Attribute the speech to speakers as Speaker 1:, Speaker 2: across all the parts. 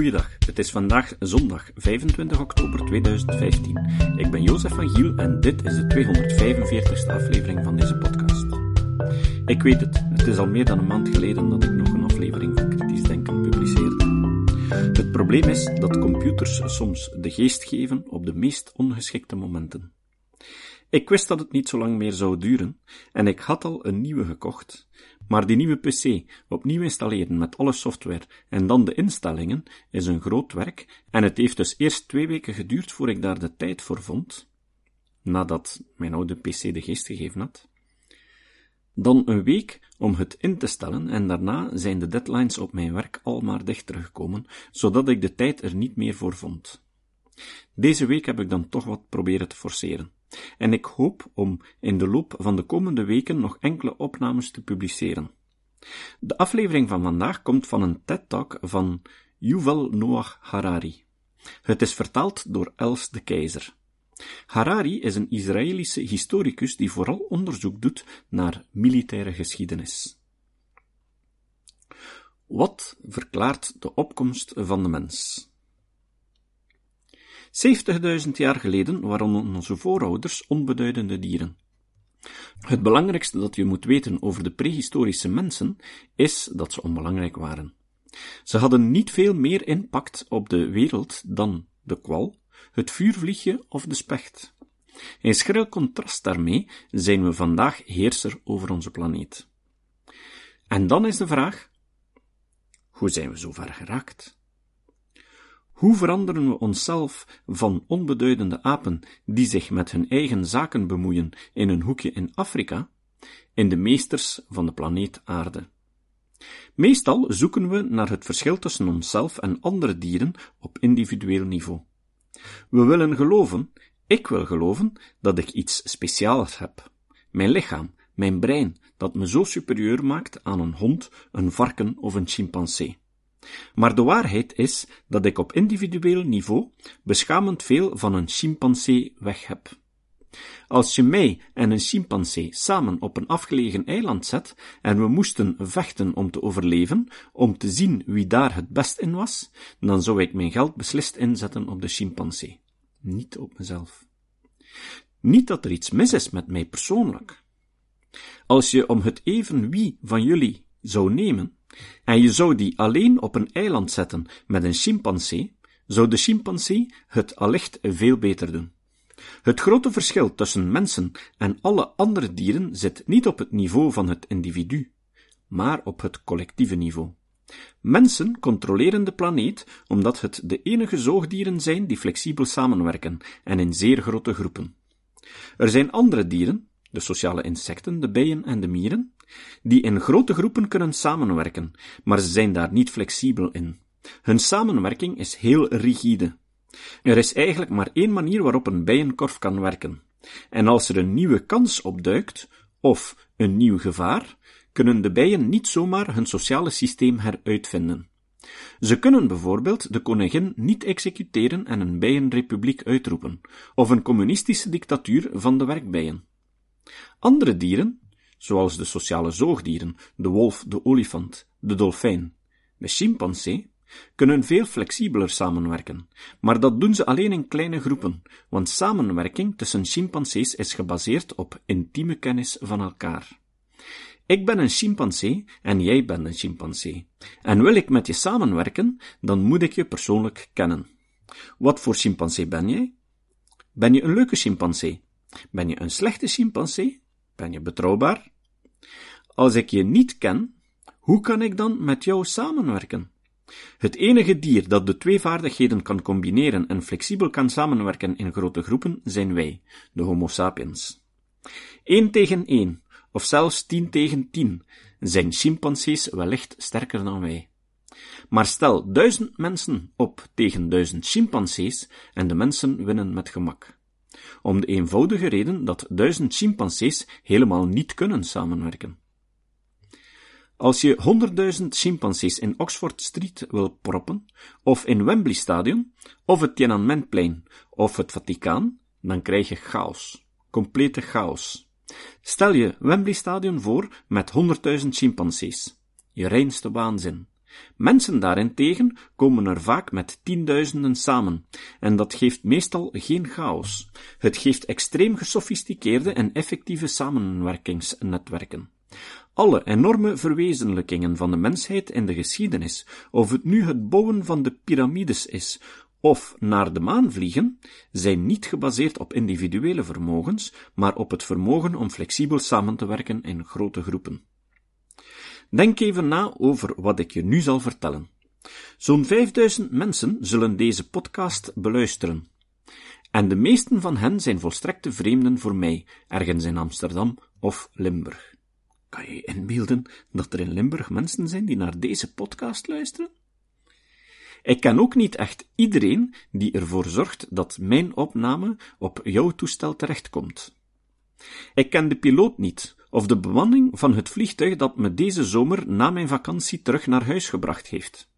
Speaker 1: Goeiedag, het is vandaag zondag 25 oktober 2015. Ik ben Jozef van Giel en dit is de 245ste aflevering van deze podcast. Ik weet het, het is al meer dan een maand geleden dat ik nog een aflevering van Kritisch Denken publiceerde. Het probleem is dat computers soms de geest geven op de meest ongeschikte momenten. Ik wist dat het niet zo lang meer zou duren, en ik had al een nieuwe gekocht, maar die nieuwe PC opnieuw installeren met alle software en dan de instellingen is een groot werk, en het heeft dus eerst twee weken geduurd voor ik daar de tijd voor vond, nadat mijn oude PC de geest gegeven had. Dan een week om het in te stellen en daarna zijn de deadlines op mijn werk al maar dichter gekomen, zodat ik de tijd er niet meer voor vond. Deze week heb ik dan toch wat proberen te forceren. En ik hoop om in de loop van de komende weken nog enkele opnames te publiceren. De aflevering van vandaag komt van een TED-talk van Yuval Noah Harari. Het is vertaald door Els de Keizer. Harari is een Israëlische historicus die vooral onderzoek doet naar militaire geschiedenis. Wat verklaart de opkomst van de mens? 70.000 jaar geleden waren onze voorouders onbeduidende dieren. Het belangrijkste dat je moet weten over de prehistorische mensen is dat ze onbelangrijk waren. Ze hadden niet veel meer impact op de wereld dan de kwal, het vuurvliegje of de specht. In schril contrast daarmee zijn we vandaag heerser over onze planeet. En dan is de vraag: hoe zijn we zo ver geraakt? Hoe veranderen we onszelf van onbeduidende apen die zich met hun eigen zaken bemoeien in een hoekje in Afrika, in de meesters van de planeet Aarde? Meestal zoeken we naar het verschil tussen onszelf en andere dieren op individueel niveau. We willen geloven, ik wil geloven, dat ik iets speciaals heb. Mijn lichaam, mijn brein, dat me zo superieur maakt aan een hond, een varken of een chimpansee. Maar de waarheid is dat ik op individueel niveau beschamend veel van een chimpansee weg heb. Als je mij en een chimpansee samen op een afgelegen eiland zet en we moesten vechten om te overleven, om te zien wie daar het best in was, dan zou ik mijn geld beslist inzetten op de chimpansee, niet op mezelf. Niet dat er iets mis is met mij persoonlijk. Als je om het even wie van jullie zou nemen, en je zou die alleen op een eiland zetten met een chimpansee, zou de chimpansee het allicht veel beter doen. Het grote verschil tussen mensen en alle andere dieren zit niet op het niveau van het individu, maar op het collectieve niveau. Mensen controleren de planeet omdat het de enige zoogdieren zijn die flexibel samenwerken en in zeer grote groepen. Er zijn andere dieren, de sociale insecten, de bijen en de mieren, die in grote groepen kunnen samenwerken, maar ze zijn daar niet flexibel in. Hun samenwerking is heel rigide. Er is eigenlijk maar één manier waarop een bijenkorf kan werken. En als er een nieuwe kans opduikt, of een nieuw gevaar, kunnen de bijen niet zomaar hun sociale systeem heruitvinden. Ze kunnen bijvoorbeeld de koningin niet executeren en een bijenrepubliek uitroepen, of een communistische dictatuur van de werkbijen. Andere dieren, zoals de sociale zoogdieren, de wolf, de olifant, de dolfijn, de chimpansee, kunnen veel flexibeler samenwerken, maar dat doen ze alleen in kleine groepen, want samenwerking tussen chimpansees is gebaseerd op intieme kennis van elkaar. Ik ben een chimpansee en jij bent een chimpansee. En wil ik met je samenwerken, dan moet ik je persoonlijk kennen. Wat voor chimpansee ben jij? Ben je een leuke chimpansee? Ben je een slechte chimpansee? Ben je betrouwbaar? Als ik je niet ken, hoe kan ik dan met jou samenwerken? Het enige dier dat de twee vaardigheden kan combineren en flexibel kan samenwerken in grote groepen zijn wij, de Homo sapiens. Eén tegen één, of zelfs tien tegen tien, zijn chimpansees wellicht sterker dan wij. Maar stel duizend mensen op tegen duizend chimpansees en de mensen winnen met gemak om de eenvoudige reden dat duizend chimpansees helemaal niet kunnen samenwerken. Als je honderdduizend chimpansees in Oxford Street wil proppen, of in Wembley Stadion, of het Tiananmenplein, of het Vaticaan, dan krijg je chaos. Complete chaos. Stel je Wembley Stadion voor met honderdduizend chimpansees. Je reinste waanzin. Mensen daarentegen komen er vaak met tienduizenden samen, en dat geeft meestal geen chaos. Het geeft extreem gesofisticeerde en effectieve samenwerkingsnetwerken. Alle enorme verwezenlijkingen van de mensheid in de geschiedenis, of het nu het bouwen van de piramides is, of naar de maan vliegen, zijn niet gebaseerd op individuele vermogens, maar op het vermogen om flexibel samen te werken in grote groepen. Denk even na over wat ik je nu zal vertellen. Zo'n 5000 mensen zullen deze podcast beluisteren. En de meesten van hen zijn volstrekte vreemden voor mij, ergens in Amsterdam of Limburg. Kan je je inbeelden dat er in Limburg mensen zijn die naar deze podcast luisteren? Ik ken ook niet echt iedereen die ervoor zorgt dat mijn opname op jouw toestel terechtkomt. Ik ken de piloot niet, of de bemanning van het vliegtuig dat me deze zomer na mijn vakantie terug naar huis gebracht heeft.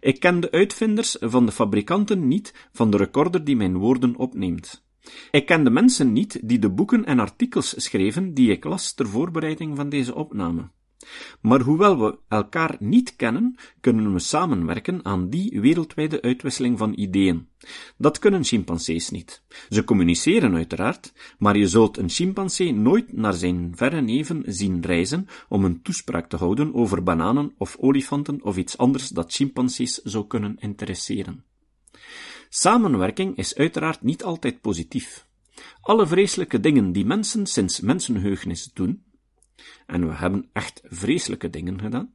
Speaker 1: Ik ken de uitvinders van de fabrikanten niet van de recorder die mijn woorden opneemt. Ik ken de mensen niet die de boeken en artikels schreven die ik las ter voorbereiding van deze opname. Maar hoewel we elkaar niet kennen, kunnen we samenwerken aan die wereldwijde uitwisseling van ideeën. Dat kunnen chimpansees niet. Ze communiceren uiteraard, maar je zult een chimpansee nooit naar zijn verre neven zien reizen om een toespraak te houden over bananen of olifanten of iets anders dat chimpansees zou kunnen interesseren. Samenwerking is uiteraard niet altijd positief. Alle vreselijke dingen die mensen sinds mensenheugenis doen, en we hebben echt vreselijke dingen gedaan,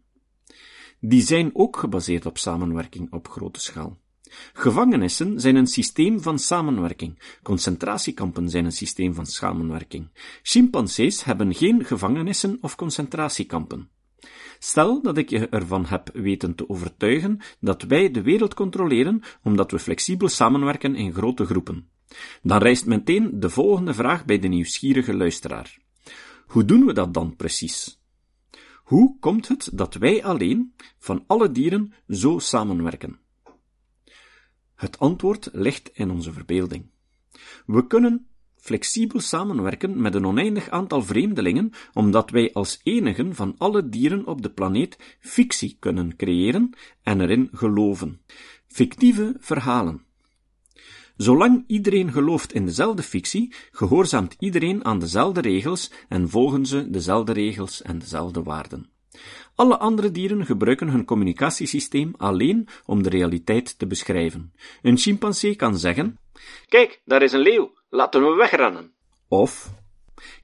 Speaker 1: die zijn ook gebaseerd op samenwerking op grote schaal. Gevangenissen zijn een systeem van samenwerking. Concentratiekampen zijn een systeem van samenwerking. Chimpansees hebben geen gevangenissen of concentratiekampen. Stel dat ik je ervan heb weten te overtuigen dat wij de wereld controleren omdat we flexibel samenwerken in grote groepen. Dan rijst meteen de volgende vraag bij de nieuwsgierige luisteraar. Hoe doen we dat dan precies? Hoe komt het dat wij alleen, van alle dieren, zo samenwerken? Het antwoord ligt in onze verbeelding. We kunnen flexibel samenwerken met een oneindig aantal vreemdelingen, omdat wij als enigen van alle dieren op de planeet fictie kunnen creëren en erin geloven. Fictieve verhalen. Zolang iedereen gelooft in dezelfde fictie, gehoorzaamt iedereen aan dezelfde regels en volgen ze dezelfde regels en dezelfde waarden. Alle andere dieren gebruiken hun communicatiesysteem alleen om de realiteit te beschrijven. Een chimpansee kan zeggen: Kijk, daar is een leeuw, laten we wegrennen. Of: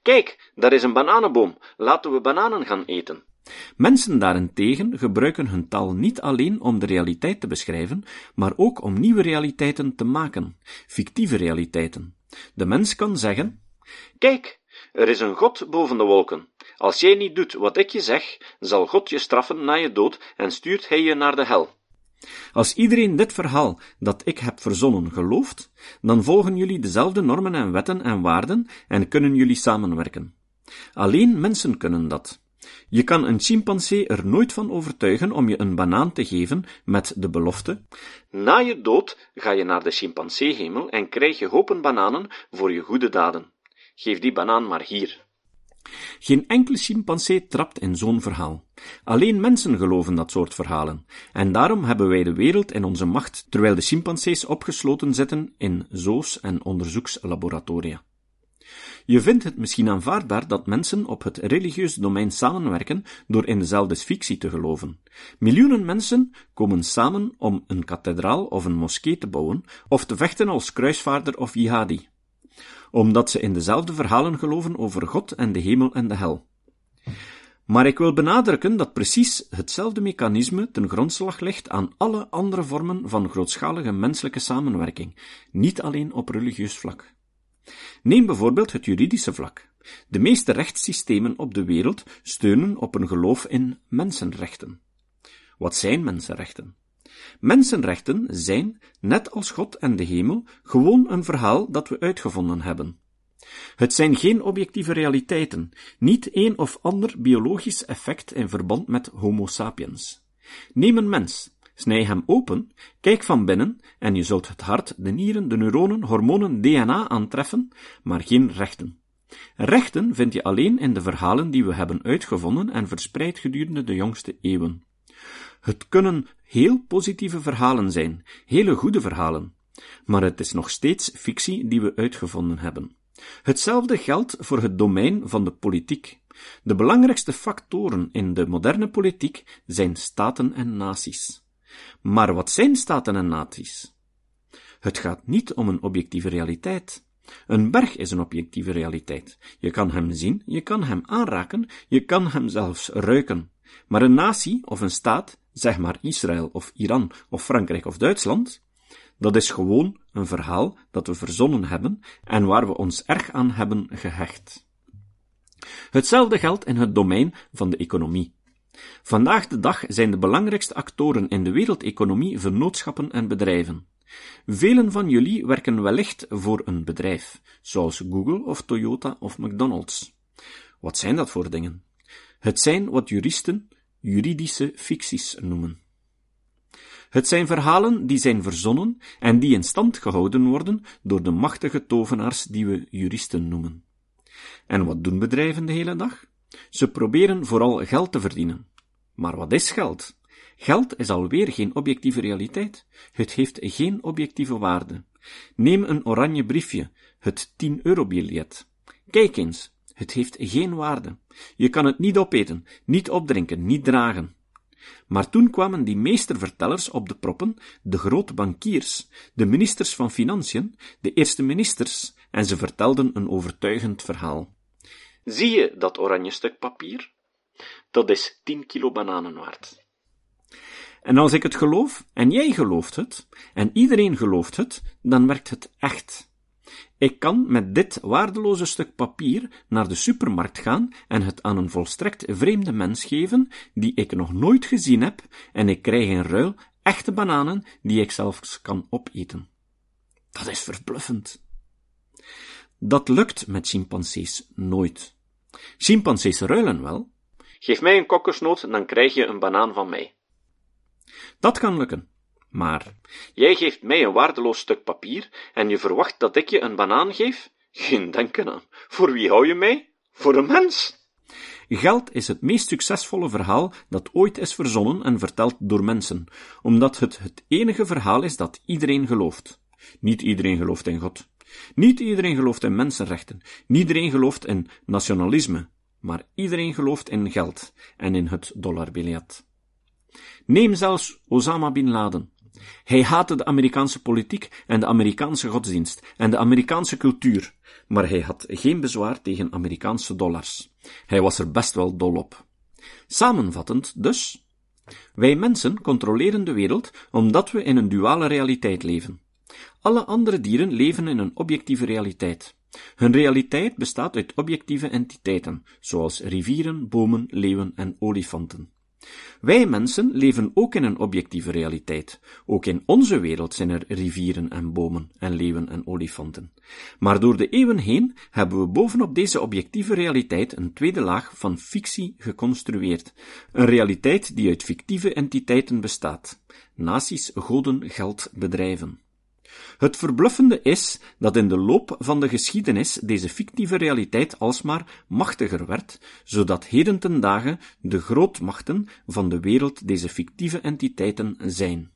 Speaker 1: Kijk, daar is een bananenboom, laten we bananen gaan eten. Mensen daarentegen gebruiken hun taal niet alleen om de realiteit te beschrijven, maar ook om nieuwe realiteiten te maken, fictieve realiteiten. De mens kan zeggen: Kijk, er is een God boven de wolken. Als jij niet doet wat ik je zeg, zal God je straffen na je dood en stuurt hij je naar de hel. Als iedereen dit verhaal dat ik heb verzonnen gelooft, dan volgen jullie dezelfde normen en wetten en waarden en kunnen jullie samenwerken. Alleen mensen kunnen dat. Je kan een chimpansee er nooit van overtuigen om je een banaan te geven met de belofte: Na je dood ga je naar de chimpanseehemel en krijg je hopen bananen voor je goede daden. Geef die banaan maar hier. Geen enkele chimpansee trapt in zo'n verhaal. Alleen mensen geloven dat soort verhalen, en daarom hebben wij de wereld in onze macht, terwijl de chimpansees opgesloten zitten in zoos- en onderzoekslaboratoria. Je vindt het misschien aanvaardbaar dat mensen op het religieus domein samenwerken door in dezelfde fictie te geloven. Miljoenen mensen komen samen om een kathedraal of een moskee te bouwen, of te vechten als kruisvaarder of jihadi, omdat ze in dezelfde verhalen geloven over God en de hemel en de hel. Maar ik wil benadrukken dat precies hetzelfde mechanisme ten grondslag ligt aan alle andere vormen van grootschalige menselijke samenwerking, niet alleen op religieus vlak. Neem bijvoorbeeld het juridische vlak. De meeste rechtssystemen op de wereld steunen op een geloof in mensenrechten. Wat zijn mensenrechten? Mensenrechten zijn, net als God en de hemel, gewoon een verhaal dat we uitgevonden hebben. Het zijn geen objectieve realiteiten, niet een of ander biologisch effect in verband met Homo sapiens. Neem een mens. Snij hem open, kijk van binnen en je zult het hart, de nieren, de neuronen, hormonen, DNA aantreffen, maar geen rechten. Rechten vind je alleen in de verhalen die we hebben uitgevonden en verspreid gedurende de jongste eeuwen. Het kunnen heel positieve verhalen zijn, hele goede verhalen, maar het is nog steeds fictie die we uitgevonden hebben. Hetzelfde geldt voor het domein van de politiek. De belangrijkste factoren in de moderne politiek zijn staten en naties. Maar wat zijn staten en naties? Het gaat niet om een objectieve realiteit. Een berg is een objectieve realiteit. Je kan hem zien, je kan hem aanraken, je kan hem zelfs ruiken. Maar een natie of een staat, zeg maar Israël of Iran of Frankrijk of Duitsland, dat is gewoon een verhaal dat we verzonnen hebben en waar we ons erg aan hebben gehecht. Hetzelfde geldt in het domein van de economie. Vandaag de dag zijn de belangrijkste actoren in de wereldeconomie vennootschappen en bedrijven. Velen van jullie werken wellicht voor een bedrijf, zoals Google of Toyota of McDonald's. Wat zijn dat voor dingen? Het zijn wat juristen juridische ficties noemen. Het zijn verhalen die zijn verzonnen en die in stand gehouden worden door de machtige tovenaars die we juristen noemen. En wat doen bedrijven de hele dag? Ze proberen vooral geld te verdienen. Maar wat is geld? Geld is alweer geen objectieve realiteit. Het heeft geen objectieve waarde. Neem een oranje briefje, het 10-euro-biljet. Kijk eens, het heeft geen waarde. Je kan het niet opeten, niet opdrinken, niet dragen. Maar toen kwamen die meestervertellers op de proppen, de grote bankiers, de ministers van Financiën, de eerste ministers, en ze vertelden een overtuigend verhaal. Zie je dat oranje stuk papier? Dat is tien kilo bananen waard. En als ik het geloof, en jij gelooft het, en iedereen gelooft het, dan werkt het echt. Ik kan met dit waardeloze stuk papier naar de supermarkt gaan en het aan een volstrekt vreemde mens geven, die ik nog nooit gezien heb, en ik krijg in ruil echte bananen die ik zelfs kan opeten. Dat is verbluffend. Dat lukt met chimpansees nooit. Chimpansees ruilen wel. Geef mij een kokosnoot, dan krijg je een banaan van mij. Dat kan lukken. Maar, jij geeft mij een waardeloos stuk papier en je verwacht dat ik je een banaan geef? Geen denken aan. Voor wie hou je mij? Voor een mens. Geld is het meest succesvolle verhaal dat ooit is verzonnen en verteld door mensen, omdat het het enige verhaal is dat iedereen gelooft. Niet iedereen gelooft in God. Niet iedereen gelooft in mensenrechten. Niet iedereen gelooft in nationalisme. Maar iedereen gelooft in geld en in het dollarbiljet. Neem zelfs Osama bin Laden. Hij haatte de Amerikaanse politiek en de Amerikaanse godsdienst en de Amerikaanse cultuur, maar hij had geen bezwaar tegen Amerikaanse dollars. Hij was er best wel dol op. Samenvattend dus, wij mensen controleren de wereld omdat we in een duale realiteit leven. Alle andere dieren leven in een objectieve realiteit. Hun realiteit bestaat uit objectieve entiteiten, zoals rivieren, bomen, leeuwen en olifanten. Wij mensen leven ook in een objectieve realiteit. Ook in onze wereld zijn er rivieren en bomen en leeuwen en olifanten. Maar door de eeuwen heen hebben we bovenop deze objectieve realiteit een tweede laag van fictie geconstrueerd. Een realiteit die uit fictieve entiteiten bestaat. Naties, goden, geld, bedrijven. Het verbluffende is dat in de loop van de geschiedenis deze fictieve realiteit alsmaar machtiger werd, zodat heden ten dagen de grootmachten van de wereld deze fictieve entiteiten zijn.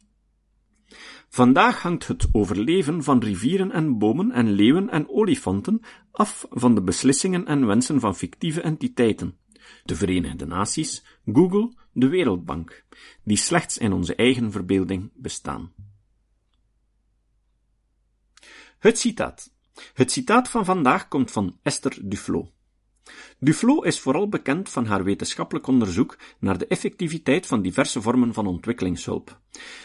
Speaker 1: Vandaag hangt het overleven van rivieren en bomen en leeuwen en olifanten af van de beslissingen en wensen van fictieve entiteiten. De Verenigde Naties, Google, de Wereldbank, die slechts in onze eigen verbeelding bestaan. Het citaat. Het citaat van vandaag komt van Esther Duflo. Duflo is vooral bekend van haar wetenschappelijk onderzoek naar de effectiviteit van diverse vormen van ontwikkelingshulp.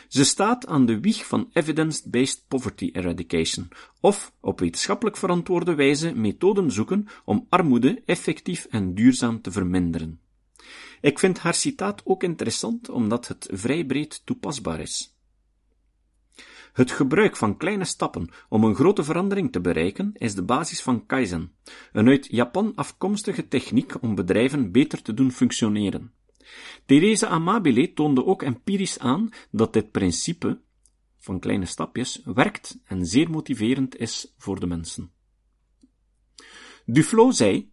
Speaker 1: Ze staat aan de wieg van evidence-based poverty eradication, of op wetenschappelijk verantwoorde wijze methoden zoeken om armoede effectief en duurzaam te verminderen. Ik vind haar citaat ook interessant omdat het vrij breed toepasbaar is. Het gebruik van kleine stappen om een grote verandering te bereiken is de basis van Kaizen, een uit Japan afkomstige techniek om bedrijven beter te doen functioneren. Therese Amabile toonde ook empirisch aan dat dit principe van kleine stapjes werkt en zeer motiverend is voor de mensen. Duflo zei,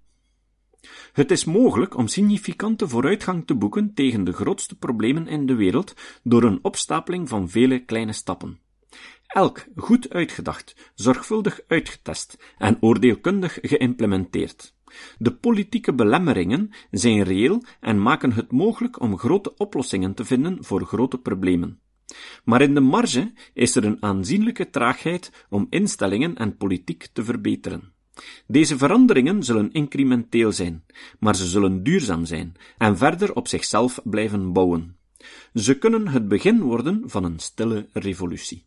Speaker 1: Het is mogelijk om significante vooruitgang te boeken tegen de grootste problemen in de wereld door een opstapeling van vele kleine stappen. Elk goed uitgedacht, zorgvuldig uitgetest en oordeelkundig geïmplementeerd. De politieke belemmeringen zijn reëel en maken het mogelijk om grote oplossingen te vinden voor grote problemen. Maar in de marge is er een aanzienlijke traagheid om instellingen en politiek te verbeteren. Deze veranderingen zullen incrementeel zijn, maar ze zullen duurzaam zijn en verder op zichzelf blijven bouwen. Ze kunnen het begin worden van een stille revolutie.